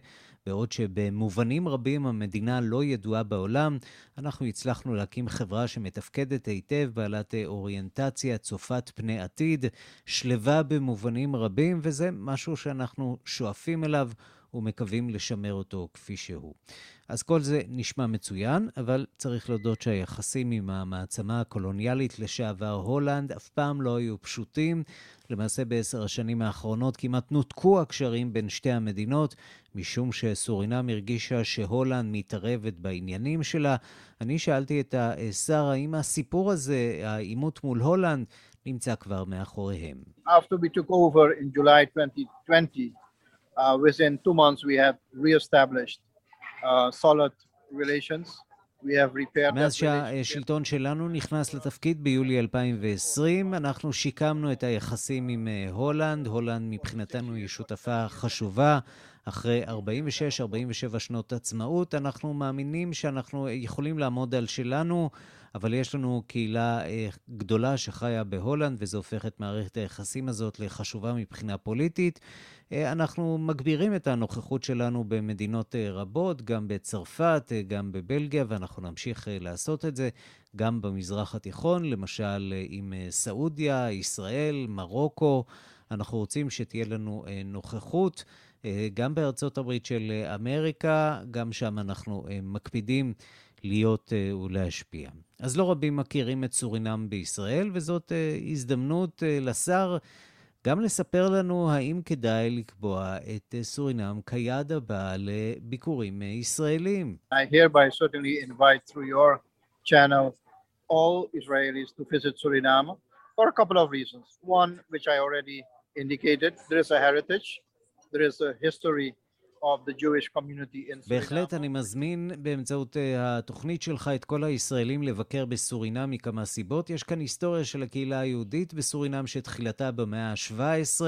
בעוד שבמובנים רבים המדינה לא ידועה בעולם, אנחנו הצלחנו להקים חברה שמתפקדת היטב, בעלת אוריינטציה, צופת פני עתיד, שלווה במובנים רבים, וזה משהו שאנחנו שואפים אליו ומקווים לשמר אותו כפי שהוא. אז כל זה נשמע מצוין, אבל צריך להודות שהיחסים עם המעצמה הקולוניאלית לשעבר הולנד אף פעם לא היו פשוטים. למעשה בעשר השנים האחרונות כמעט נותקו הקשרים בין שתי המדינות, משום שסורינם הרגישה שהולנד מתערבת בעניינים שלה. אני שאלתי את השר האם הסיפור הזה, העימות מול הולנד, נמצא כבר מאחוריהם. After we took over in July 2020, uh, within two months we have re-established uh, solid relations. מאז שהשלטון שלנו נכנס לתפקיד ביולי 2020, אנחנו שיקמנו את היחסים עם אה, הולנד. הולנד מבחינתנו היא שותפה חשובה. אחרי 46-47 שנות עצמאות, אנחנו מאמינים שאנחנו יכולים לעמוד על שלנו. אבל יש לנו קהילה אה, גדולה שחיה בהולנד, וזה הופך את מערכת היחסים הזאת לחשובה מבחינה פוליטית. אה, אנחנו מגבירים את הנוכחות שלנו במדינות אה, רבות, גם בצרפת, גם בבלגיה, ואנחנו נמשיך לעשות את זה גם במזרח התיכון, למשל עם סעודיה, ישראל, מרוקו. אנחנו רוצים שתהיה לנו נוכחות. גם בארצות הברית של אמריקה, גם שם אנחנו מקפידים להיות uh, ולהשפיע. אז לא רבים מכירים את סורינם בישראל, וזאת uh, הזדמנות uh, לשר גם לספר לנו האם כדאי לקבוע את uh, סורינם כיעד הבא לביקורים uh, ישראלים. I hereby certainly invite through your channel all Israelis to visit Suriname for a couple of reasons. One, which I already indicated, there is a heritage, there is a history בהחלט אני מזמין באמצעות אה, התוכנית שלך את כל הישראלים לבקר בסורינם מכמה סיבות. יש כאן היסטוריה של הקהילה היהודית בסורינם שתחילתה במאה ה-17.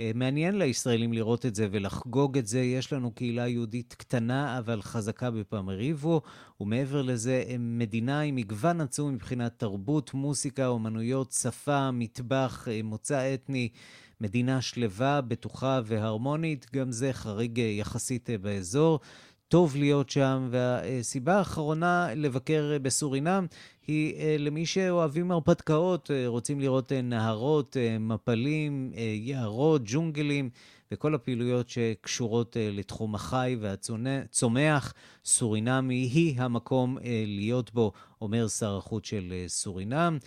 אה, מעניין לישראלים לראות את זה ולחגוג את זה. יש לנו קהילה יהודית קטנה אבל חזקה בפמריבו, ומעבר לזה, מדינה עם מגוון עצום מבחינת תרבות, מוסיקה, אומנויות, שפה, מטבח, אה, מוצא אתני. מדינה שלווה, בטוחה והרמונית, גם זה חריג אה, יחסית אה, באזור. טוב להיות שם, והסיבה האחרונה לבקר אה, בסורינם היא למי שאוהבים הרפתקאות, רוצים לראות נהרות, מפלים, יערות, ג'ונגלים וכל הפעילויות שקשורות לתחום החי והצומח. סורינם היא המקום להיות בו, אומר שר החוץ של סורינם.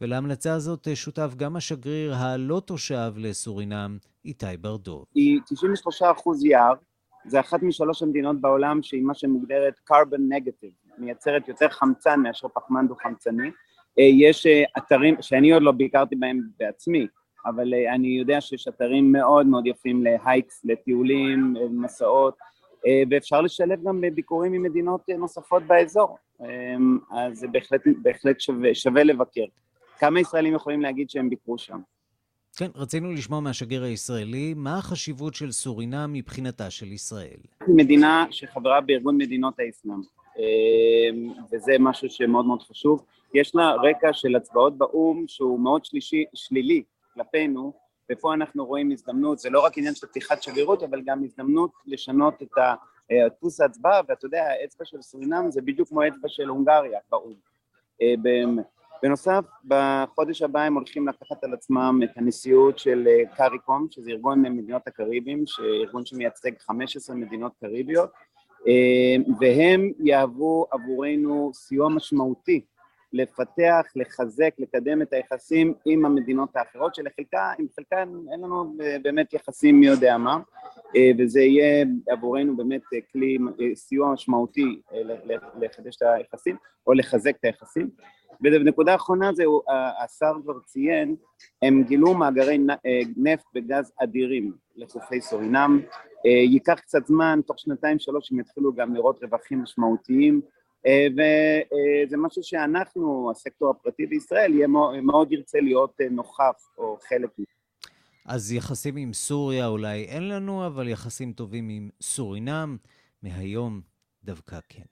ולהמלצה הזאת שותף גם השגריר הלא תושב לסורינם, איתי ברדוב. היא 93% יער, זה אחת משלוש המדינות בעולם שהיא מה שמוגדרת carbon negative, מייצרת יותר חמצן מאשר פחמן דו-חמצני. אה, יש אה, אתרים שאני עוד לא ביקרתי בהם בעצמי, אבל אה, אני יודע שיש אתרים מאוד מאוד יפים להייקס, לטיולים, מסעות, ואפשר לשלב גם ביקורים ממדינות נוספות באזור, אז זה בהחלט, בהחלט שווה, שווה לבקר. כמה ישראלים יכולים להגיד שהם ביקרו שם? כן, רצינו לשמוע מהשגריר הישראלי, מה החשיבות של סורינם מבחינתה של ישראל? מדינה שחברה בארגון מדינות האסלאם, וזה משהו שמאוד מאוד חשוב. יש לה רקע של הצבעות באו"ם שהוא מאוד שלישי, שלילי כלפינו, ופה אנחנו רואים הזדמנות, זה לא רק עניין של פתיחת שגרירות, אבל גם הזדמנות לשנות את דפוס ההצבעה, ואתה יודע, האצבע של סורינם זה בדיוק כמו האצבע של הונגריה באו"ם. בנוסף, בחודש הבא הם הולכים לקחת על עצמם את הנשיאות של אה, קאריקום, שזה ארגון מדינות הקריבים, ארגון שמייצג 15 מדינות קריביות, אה, והם יהוו עבורנו סיוע משמעותי לפתח, לחזק, לקדם את היחסים עם המדינות האחרות, שלחלקן, עם חלקן אין לנו באמת יחסים מי יודע מה, אה, וזה יהיה עבורנו באמת כלי סיוע משמעותי לחדש את היחסים או לחזק את היחסים. ובנקודה האחרונה זה, השר כבר ציין, הם גילו מאגרי אה, נפט וגז אדירים לחופי סורינם, אה, ייקח קצת זמן, תוך שנתיים שלוש הם יתחילו גם לראות רווחים משמעותיים, אה, וזה משהו שאנחנו, הסקטור הפרטי בישראל, יהיה מאוד ירצה להיות נוכח או חלק מזה. אז יחסים עם סוריה אולי אין לנו, אבל יחסים טובים עם סורינם, מהיום דווקא כן.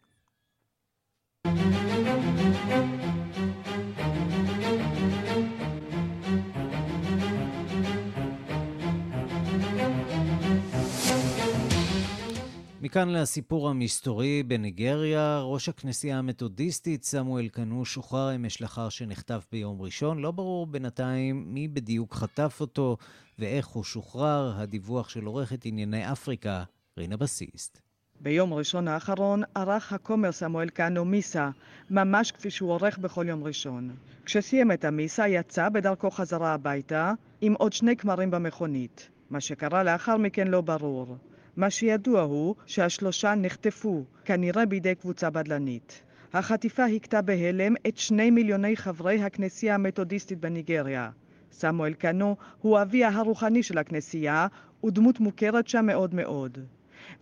מכאן לסיפור המסתורי בניגריה, ראש הכנסייה המתודיסטית סמואל קנו שוחרר אמש לאחר שנחטף ביום ראשון. לא ברור בינתיים מי בדיוק חטף אותו ואיך הוא שוחרר. הדיווח של עורכת ענייני אפריקה, רינה בסיסט. ביום ראשון האחרון ערך הכומר סמואל קאנו מיסה, ממש כפי שהוא עורך בכל יום ראשון. כשסיים את המיסה יצא בדרכו חזרה הביתה עם עוד שני כמרים במכונית. מה שקרה לאחר מכן לא ברור. מה שידוע הוא שהשלושה נחטפו, כנראה בידי קבוצה בדלנית. החטיפה הכתה בהלם את שני מיליוני חברי הכנסייה המתודיסטית בניגריה. סמואל קאנו הוא אביה הרוחני של הכנסייה ודמות מוכרת שם מאוד מאוד.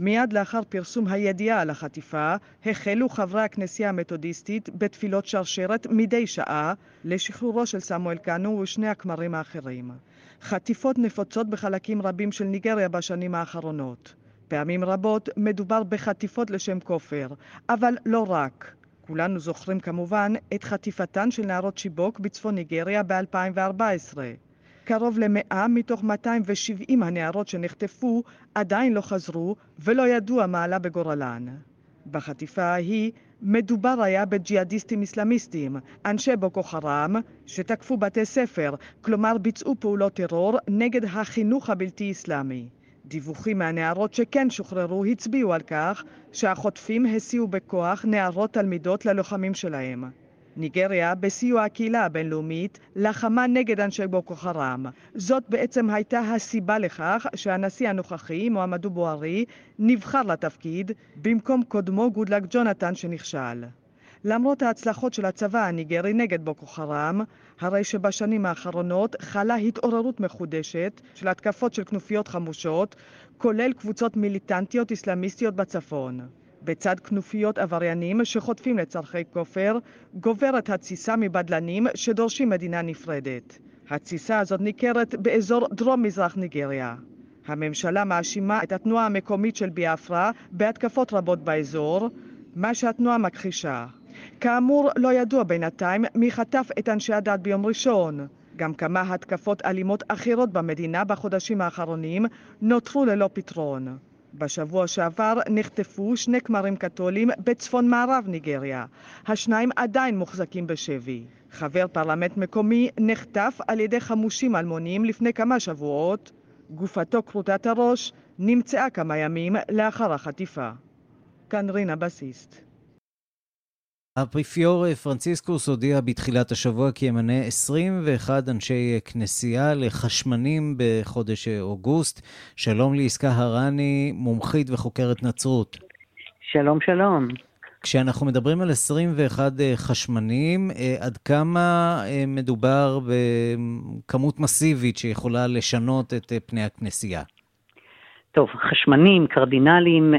מיד לאחר פרסום הידיעה על החטיפה, החלו חברי הכנסייה המתודיסטית בתפילות שרשרת מדי שעה לשחרורו של סמואל קאנו ושני הכמרים האחרים. חטיפות נפוצות בחלקים רבים של ניגריה בשנים האחרונות. פעמים רבות מדובר בחטיפות לשם כופר, אבל לא רק. כולנו זוכרים כמובן את חטיפתן של נערות שיבוק בצפון ניגריה ב-2014. קרוב למאה מתוך 270 הנערות שנחטפו עדיין לא חזרו ולא ידוע מה עלה בגורלן. בחטיפה ההיא מדובר היה בג'יהאדיסטים אסלאמיסטים, אנשי בוקו חראם, שתקפו בתי ספר, כלומר ביצעו פעולות טרור נגד החינוך הבלתי אסלאמי. דיווחים מהנערות שכן שוחררו הצביעו על כך שהחוטפים הסיעו בכוח נערות תלמידות ללוחמים שלהם. ניגריה, בסיוע הקהילה הבינלאומית, לחמה נגד אנשי בוקו חראם. זאת בעצם הייתה הסיבה לכך שהנשיא הנוכחי, מועמדו בוארי, נבחר לתפקיד במקום קודמו גודלק ג'ונתן שנכשל. למרות ההצלחות של הצבא הניגרי נגד בוקו חראם, הרי שבשנים האחרונות חלה התעוררות מחודשת של התקפות של כנופיות חמושות, כולל קבוצות מיליטנטיות אסלאמיסטיות בצפון. בצד כנופיות עבריינים שחוטפים לצורכי כופר, גוברת התסיסה מבדלנים שדורשים מדינה נפרדת. התסיסה הזאת ניכרת באזור דרום-מזרח ניגריה. הממשלה מאשימה את התנועה המקומית של ביאפרה בהתקפות רבות באזור, מה שהתנועה מכחישה. כאמור, לא ידוע בינתיים מי חטף את אנשי הדת ביום ראשון. גם כמה התקפות אלימות אחרות במדינה בחודשים האחרונים נותרו ללא פתרון. בשבוע שעבר נחטפו שני כמרים קתולים בצפון מערב ניגריה. השניים עדיין מוחזקים בשבי. חבר פרלמנט מקומי נחטף על ידי חמושים אלמונים לפני כמה שבועות. גופתו כרותת הראש נמצאה כמה ימים לאחר החטיפה. כאן רינה בסיסט. האפיפיור פרנציסקוס הודיע בתחילת השבוע כי ימנה 21 אנשי כנסייה לחשמנים בחודש אוגוסט. שלום לעסקה הרני, מומחית וחוקרת נצרות. שלום, שלום. כשאנחנו מדברים על 21 חשמנים, עד כמה מדובר בכמות מסיבית שיכולה לשנות את פני הכנסייה? טוב, חשמנים, קרדינלים,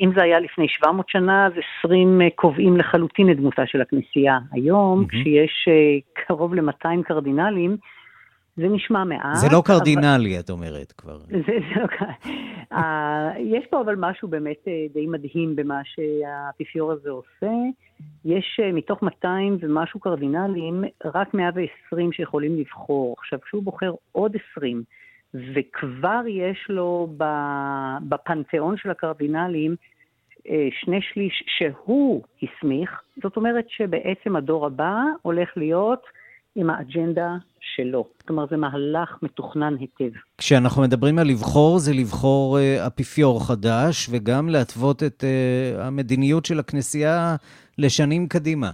אם זה היה לפני 700 שנה, אז 20 קובעים לחלוטין את דמותה של הכנסייה. היום, mm-hmm. כשיש קרוב ל-200 קרדינלים, זה נשמע מעט. זה לא קרדינלי, אבל... את אומרת כבר. זה, זה לא... uh, יש פה אבל משהו באמת די מדהים במה שהאפיפיור הזה עושה. יש מתוך 200 ומשהו קרדינלים, רק 120 שיכולים לבחור. עכשיו, כשהוא בוחר עוד 20, וכבר יש לו בפנתיאון של הקרדינלים שני שליש שהוא הסמיך, זאת אומרת שבעצם הדור הבא הולך להיות עם האג'נדה שלו. כלומר, זה מהלך מתוכנן היטב. כשאנחנו מדברים על לבחור, זה לבחור uh, אפיפיור חדש, וגם להתוות את uh, המדיניות של הכנסייה לשנים קדימה.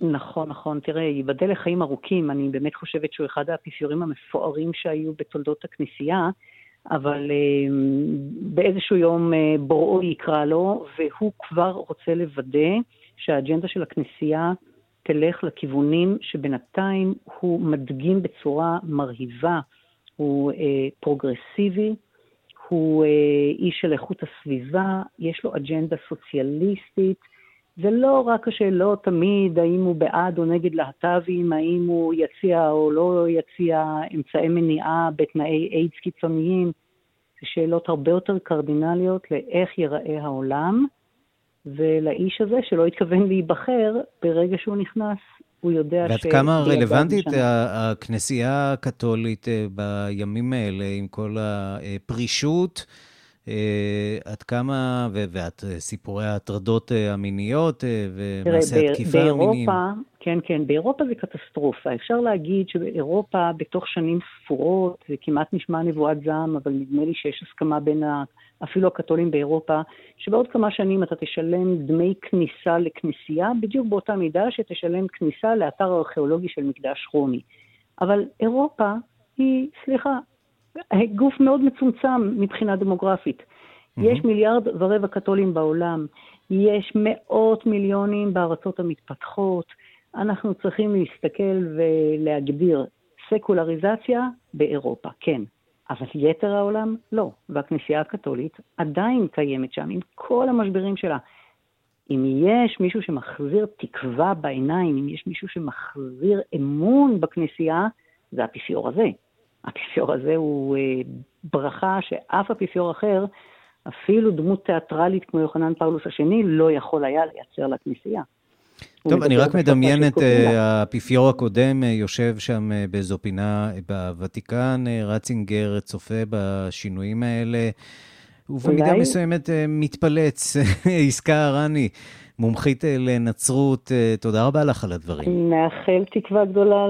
נכון, נכון. תראה, ייבדל לחיים ארוכים, אני באמת חושבת שהוא אחד האפיפיורים המפוארים שהיו בתולדות הכנסייה, אבל uh, באיזשהו יום uh, בוראו יקרא לו, והוא כבר רוצה לוודא שהאג'נדה של הכנסייה תלך לכיוונים שבינתיים הוא מדגים בצורה מרהיבה. הוא אה, פרוגרסיבי, הוא אה, איש של איכות הסביבה, יש לו אג'נדה סוציאליסטית. זה לא רק השאלות תמיד האם הוא בעד או נגד להט"בים, האם הוא יציע או לא יציע אמצעי מניעה בתנאי איידס קיצוניים. זה שאלות הרבה יותר קרדינליות לאיך ייראה העולם. ולאיש הזה שלא התכוון להיבחר, ברגע שהוא נכנס, הוא יודע ש... ועד כמה רלוונטית הכנסייה הקתולית אה, בימים האלה, עם כל הפרישות, עד כמה, ואת אה, סיפורי ההטרדות המיניות ומעשי התקיפה המיניים. כן, כן, באירופה זה קטסטרופה. אפשר להגיד שבאירופה, בתוך שנים ספורות, זה כמעט נשמע נבואת זעם, אבל נדמה לי שיש הסכמה בין אפילו הקתולים באירופה, שבעוד כמה שנים אתה תשלם דמי כניסה לכנסייה, בדיוק באותה מידה שתשלם כניסה לאתר ארכיאולוגי של מקדש רומי. אבל אירופה היא, סליחה, גוף מאוד מצומצם מבחינה דמוגרפית. Mm-hmm. יש מיליארד ורבע קתולים בעולם, יש מאות מיליונים בארצות המתפתחות. אנחנו צריכים להסתכל ולהגדיר סקולריזציה באירופה, כן. אבל יתר העולם לא, והכנסייה הקתולית עדיין קיימת שם עם כל המשברים שלה. אם יש מישהו שמחזיר תקווה בעיניים, אם יש מישהו שמחזיר אמון בכנסייה, זה האפיפיור הזה. האפיפיור הזה הוא אה, ברכה שאף אפיפיור אחר, אפילו דמות תיאטרלית כמו יוחנן פאולוס השני, לא יכול היה לייצר לכנסייה. טוב, אני רק מדמיין את אה, האפיפיור הקודם, אה, יושב שם אה, באיזו פינה בוותיקן, רצינגר צופה בשינויים האלה, ובמידה מסוימת מתפלץ. עסקה ארני, מומחית לנצרות, תודה רבה לך על הדברים. מאחל תקווה גדולה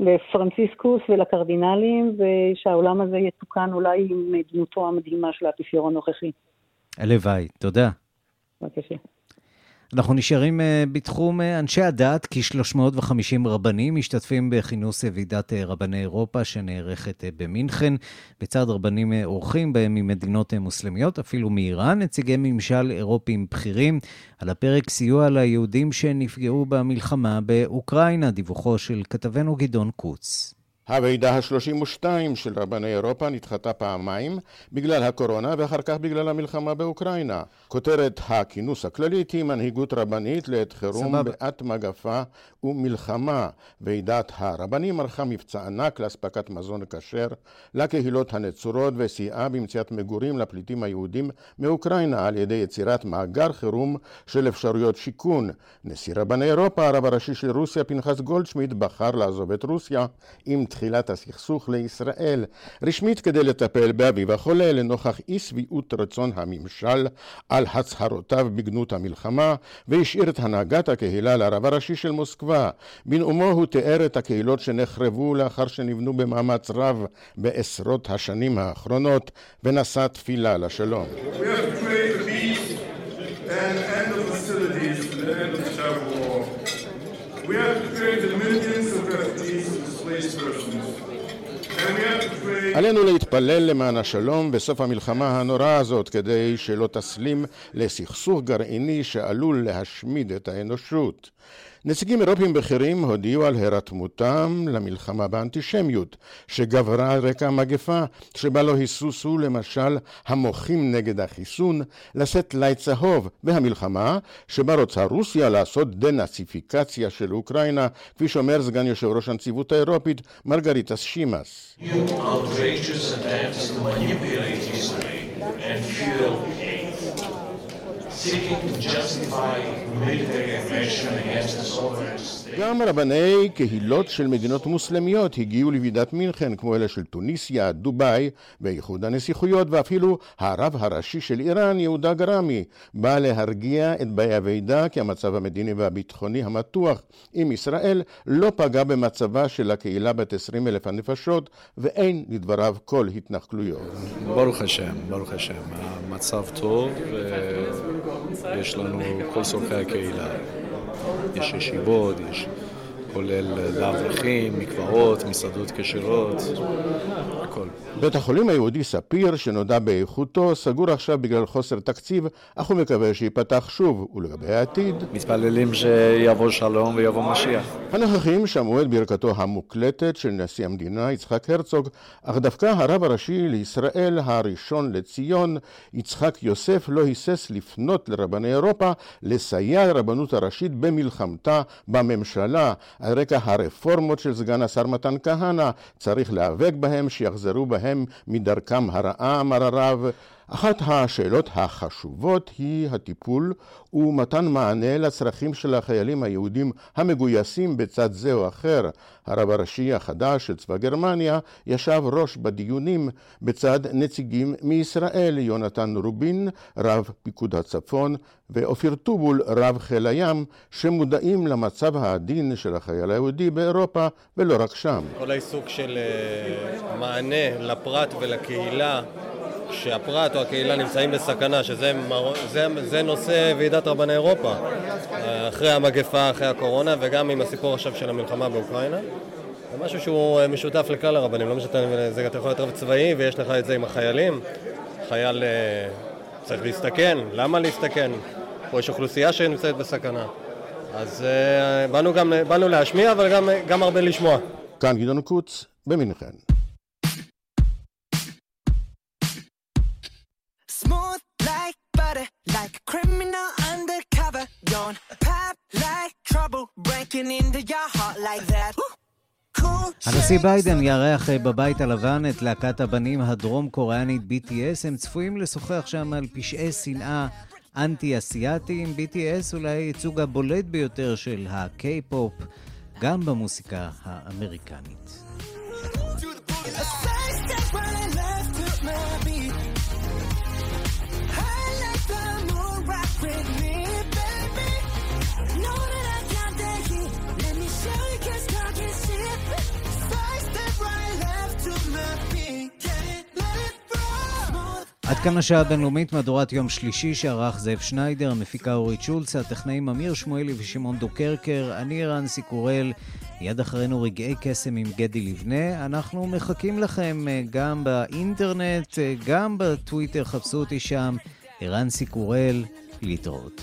לפרנציסקוס ולקרדינלים, ושהעולם הזה יתוקן אולי עם דמותו המדהימה של האפיפיור הנוכחי. הלוואי, תודה. בבקשה. אנחנו נשארים אה, בתחום אה, אנשי הדת, כ-350 רבנים משתתפים בכינוס ועידת אה, רבני אירופה שנערכת במינכן, בצד רבנים אורחים בהם ממדינות מוסלמיות, אפילו מאיראן, נציגי ממשל אירופיים בכירים. על הפרק סיוע ליהודים שנפגעו במלחמה באוקראינה, דיווחו של כתבנו גדעון קוץ. הוועידה ה-32 של רבני אירופה נדחתה פעמיים בגלל הקורונה ואחר כך בגלל המלחמה באוקראינה. כותרת הכינוס הכללית היא מנהיגות רבנית לעת חירום בעת מגפה ומלחמה. ועידת הרבנים ערכה מבצע ענק לאספקת מזון כשר לקהילות הנצורות וסייעה במציאת מגורים לפליטים היהודים מאוקראינה על ידי יצירת מאגר חירום של אפשרויות שיכון. נשיא רבני אירופה, הרב הראשי של רוסיה, פנחס גולדשמיט, בחר לעזוב את רוסיה עם תחילת הסכסוך לישראל, רשמית כדי לטפל באביו החולה לנוכח אי שביעות רצון הממשל על הצהרותיו בגנות המלחמה, והשאיר את הנהגת הקהילה לרב הראשי של מוסקבה. בנאומו הוא תיאר את הקהילות שנחרבו לאחר שנבנו במאמץ רב בעשרות השנים האחרונות, ונשא תפילה לשלום. We have to pray for peace and end of hostilities, the end of עלינו להתפלל למען השלום בסוף המלחמה הנוראה הזאת כדי שלא תסלים לסכסוך גרעיני שעלול להשמיד את האנושות. נציגים אירופיים בכירים הודיעו על הירתמותם למלחמה באנטישמיות, שגברה על רקע המגפה, שבה לא היסוסו למשל המוחים נגד החיסון, לשאת לי צהוב, והמלחמה, שבה רוצה רוסיה לעשות דנאציפיקציה של אוקראינה, כפי שאומר סגן יושב ראש הנציבות האירופית, מרגריטס שימאס. גם רבני קהילות של מדינות מוסלמיות הגיעו לוועידת מינכן, כמו אלה של טוניסיה, דובאי ואיחוד הנסיכויות, ואפילו הרב הראשי של איראן, יהודה גרמי, בא להרגיע את באי הוועידה כי המצב המדיני והביטחוני המתוח עם ישראל לא פגע במצבה של הקהילה בת עשרים אלף הנפשות, ואין לדבריו כל התנחלויות. ברוך השם, ברוך השם. המצב טוב, ויש לנו כל צורכי הקהילה. יש ישיבות, יש כולל לאברכים, מקוואות, מסעדות כשרות, הכל. בית החולים היהודי ספיר, שנודע באיכותו, סגור עכשיו בגלל חוסר תקציב, אך הוא מקווה שייפתח שוב, ולגבי העתיד... מתפללים שיבוא שלום ויבוא משיח. הנוכחים שמעו את ברכתו המוקלטת של נשיא המדינה יצחק הרצוג, אך דווקא הרב הראשי לישראל הראשון לציון, יצחק יוסף, לא היסס לפנות לרבני אירופה לסייע לרבנות הראשית במלחמתה בממשלה, על רקע הרפורמות של סגן השר מתן כהנא, צריך להיאבק בהם שיחזרו בהם מדרכם הרעה, אמר הרב. אחת השאלות החשובות היא הטיפול ומתן מענה לצרכים של החיילים היהודים המגויסים בצד זה או אחר. הרב הראשי החדש של צבא גרמניה ישב ראש בדיונים בצד נציגים מישראל, יונתן רובין, רב פיקוד הצפון, ואופיר טובול, רב חיל הים, שמודעים למצב העדין של החייל היהודי באירופה ולא רק שם. כל העיסוק של אה, מענה לפרט ולקהילה שהפרט או הקהילה נמצאים בסכנה, שזה זה, זה נושא ועידת רבני אירופה, אחרי המגפה, אחרי הקורונה, וגם עם הסיפור עכשיו של המלחמה באוקראינה. זה משהו שהוא משותף לכלל הרבנים, לא משנה, זה אתה יכול להיות רב צבאי ויש לך את זה עם החיילים. חייל אה, צריך להסתכן, למה להסתכן? פה יש אוכלוסייה שנמצאת בסכנה. אז אה, באנו, גם, באנו להשמיע, אבל גם, גם הרבה לשמוע. כאן גדעון קוץ, במינכן. like a criminal undercover. Don't pop like trouble, breaking into your heart like that. הנשיא ביידן יארח בבית הלבן את להקת הבנים הדרום-קוריאנית BTS. הם צפויים לשוחח שם על פשעי שנאה אנטי-אסיאתיים. BTS אולי הייצוג הבולט ביותר של הקיי-פופ, גם במוסיקה האמריקנית. עד כאן השעה הבינלאומית, מהדורת יום שלישי שערך זאב שניידר, המפיקה אורית שולץ, הטכנאים אמיר שמואלי ושמעון דוקרקר, אני רנסי קורל, יד אחרינו רגעי קסם עם גדי לבנה. אנחנו מחכים לכם אה, גם באינטרנט, אה, גם בטוויטר, חפשו אותי שם, ערן סיקורל, להתראות.